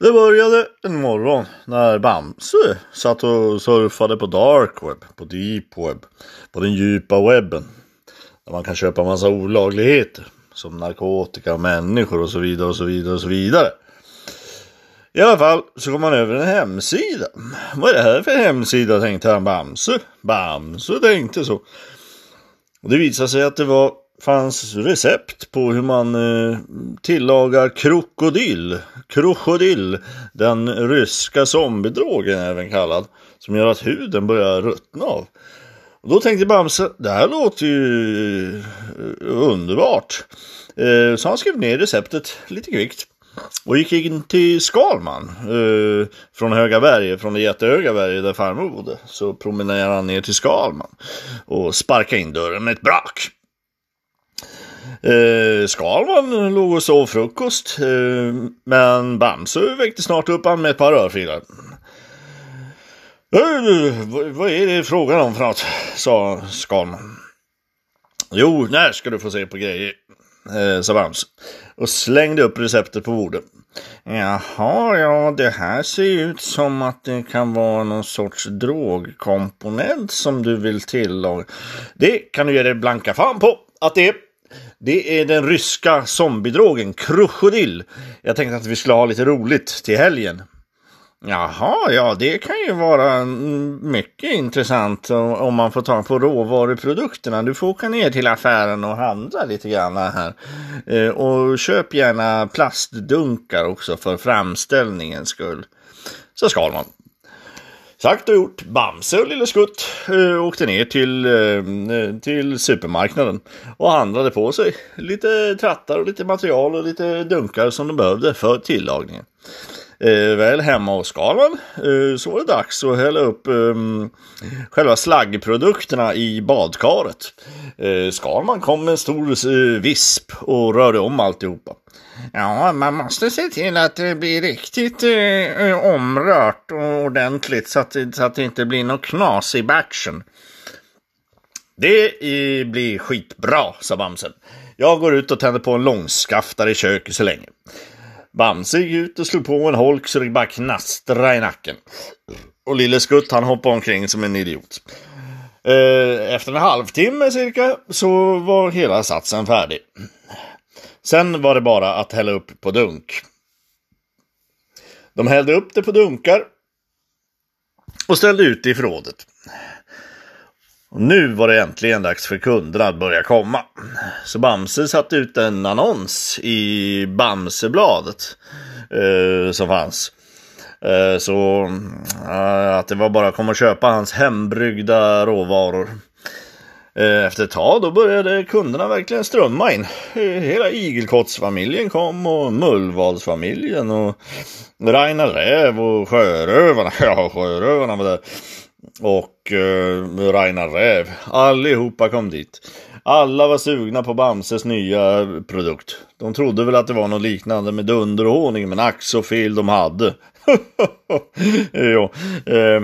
Det började en morgon när Bamse satt och surfade på dark web, på deep web, på den djupa webben. Där man kan köpa massa olagligheter som narkotika, människor och så vidare och så vidare och så vidare. I alla fall så kom han över en hemsida. Vad är det här för hemsida tänkte han Bamse. Bamse tänkte så. Och det visade sig att det var fanns recept på hur man eh, tillagar krokodil. Krokodil, den ryska zombiedrogen även kallad, som gör att huden börjar ruttna av. Och då tänkte Bamse, det här låter ju eh, underbart. Eh, så han skrev ner receptet lite kvickt. Och gick in till Skalman eh, från Höga berget, från det jättehöga berget där farmor bodde. Så promenerade han ner till Skalman och sparkade in dörren med ett brak. Eh, Skalman låg och sov frukost, eh, men Bamse väckte snart upp han med ett par örfilar. Eh, vad är det frågan om för något? sa Skalman. Jo, när ska du få se på grejer, eh, sa Bamse och slängde upp receptet på bordet. Jaha, ja, det här ser ut som att det kan vara någon sorts drogkomponent som du vill tillaga. Det kan du ge dig blanka fan på att det är. Det är den ryska zombiedrogen krokodil. Jag tänkte att vi skulle ha lite roligt till helgen. Jaha, ja det kan ju vara mycket intressant om man får tag på råvaruprodukterna. Du får åka ner till affären och handla lite grann här. Eh, och köp gärna plastdunkar också för framställningens skull. Så ska man. Sagt och gjort. Bamse och Lille Skutt äh, åkte ner till, äh, till supermarknaden och handlade på sig lite trattar och lite material och lite dunkar som de behövde för tillagningen. Eh, väl hemma hos Skalman eh, så var det dags att hälla upp eh, själva slaggprodukterna i badkaret. Eh, Skalman kom med en stor eh, visp och rörde om alltihopa. Ja, man måste se till att det blir riktigt eh, omrört och ordentligt så att, så att det inte blir något knas i batchen. Det blir skitbra, sa Bamse. Jag går ut och tänder på en långskaftare i köket så länge. Bamse gick ut och slog på en holk så det bara knastrade i nacken. Och lille Skutt han hoppade omkring som en idiot. Eh, efter en halvtimme cirka så var hela satsen färdig. Sen var det bara att hälla upp på dunk. De hällde upp det på dunkar och ställde ut det i förrådet. Och nu var det äntligen dags för kunderna att börja komma. Så Bamse satte ut en annons i Bamsebladet eh, som fanns. Eh, så eh, att det var bara att komma och köpa hans hembryggda råvaror. Eh, efter ett tag då började kunderna verkligen strömma in. Eh, hela Igelkottsfamiljen kom och Mullvadsfamiljen och Ragnar Räv och Sjörövarna. Ja, Sjörövarna var där och eh, Ragnar Räv. Allihopa kom dit. Alla var sugna på Bamses nya produkt. De trodde väl att det var något liknande med dunderhonung, men ack så fel de hade. ja, eh.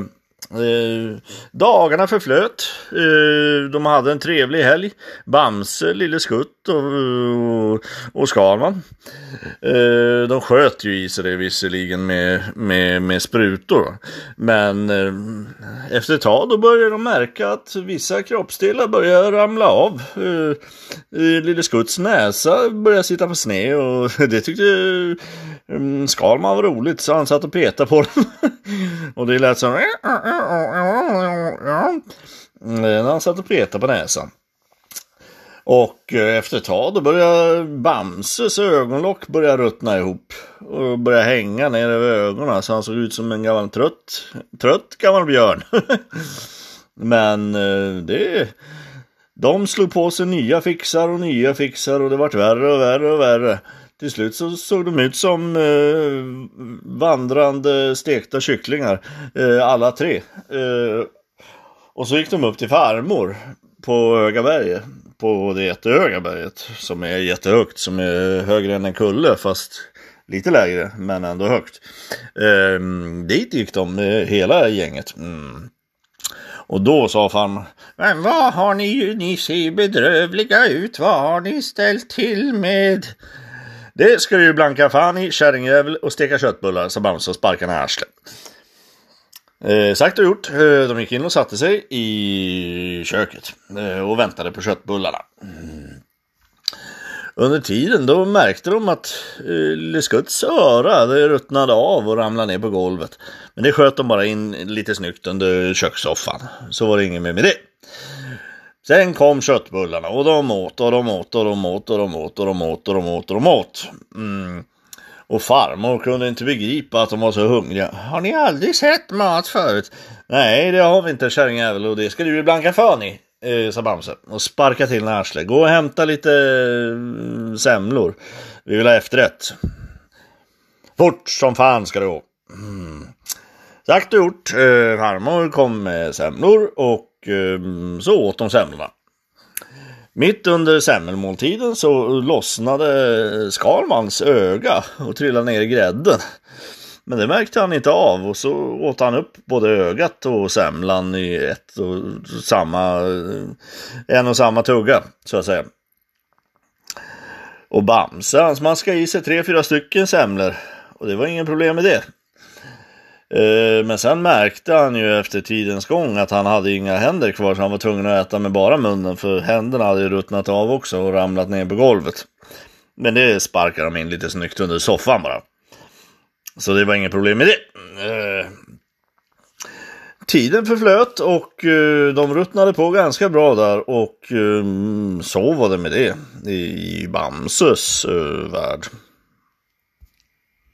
Eh, dagarna förflöt. Eh, de hade en trevlig helg. Bamse, Lille Skutt och, och, och Skalman. Eh, de sköt ju i sig det visserligen med, med, med sprutor. Men eh, efter ett tag då började de märka att vissa kroppsdelar började ramla av. Eh, eh, Lille Skutts näsa började sitta på sned och det tyckte eh, Skalman var roligt så han satt och petade på den. och det lät som mm, mm, mm, eh, när han satt och petade på näsan. Och eh, efter ett tag då började Bamses ögonlock börja ruttna ihop. Och börja hänga ner över ögonen så han såg ut som en gammal trött, trött gammal björn. Men eh, det... De slog på sig nya fixar och nya fixar och det vart värre och värre och värre. Till slut så såg de ut som eh, vandrande stekta kycklingar, eh, alla tre. Eh, och så gick de upp till farmor på Höga berget, på det jättehöga berget, som är jättehögt, som är högre än en kulle, fast lite lägre, men ändå högt. Eh, dit gick de, eh, hela gänget. Mm. Och då sa farmor, men vad har ni, ni ser bedrövliga ut, vad har ni ställt till med? Det ska du ju blanka fan i, kärringjävel och steka köttbullar, sa Bamse och sparkade i arslet. Eh, sagt och gjort, eh, de gick in och satte sig i köket eh, och väntade på köttbullarna. Mm. Under tiden då märkte de att eh, Lille öra det ruttnade av och ramlade ner på golvet. Men det sköt de bara in lite snyggt under kökssoffan. Så var det inget mer med det. Sen kom köttbullarna och de åt och de åt och de åt och de åt och de åt och de åt och de åt. Mm. Och farmor kunde inte begripa att de var så hungriga. Har ni aldrig sett mat förut? Nej, det har vi inte kärringjävel och det ska du ju blanka för ni eh, sa Bamse och sparka till när arslet. Gå och hämta lite eh, semlor. Vi vill ha efterrätt. Fort som fan ska det gå. Mm. Sagt och gjort. Eh, farmor kom med semlor och Ehm, så åt de semlorna. Mitt under semmelmåltiden så lossnade Skalmans öga och trillade ner i grädden. Men det märkte han inte av och så åt han upp både ögat och semlan i ett och samma, en och samma tugga så att säga. Och Bamse han smaskade i sig tre, fyra stycken semlor och det var ingen problem med det. Eh, men sen märkte han ju efter tidens gång att han hade inga händer kvar så han var tvungen att äta med bara munnen för händerna hade ju ruttnat av också och ramlat ner på golvet. Men det sparkade de in lite snyggt under soffan bara. Så det var inget problem med det. Eh, tiden förflöt och eh, de ruttnade på ganska bra där och så var det med det i Bamses värld.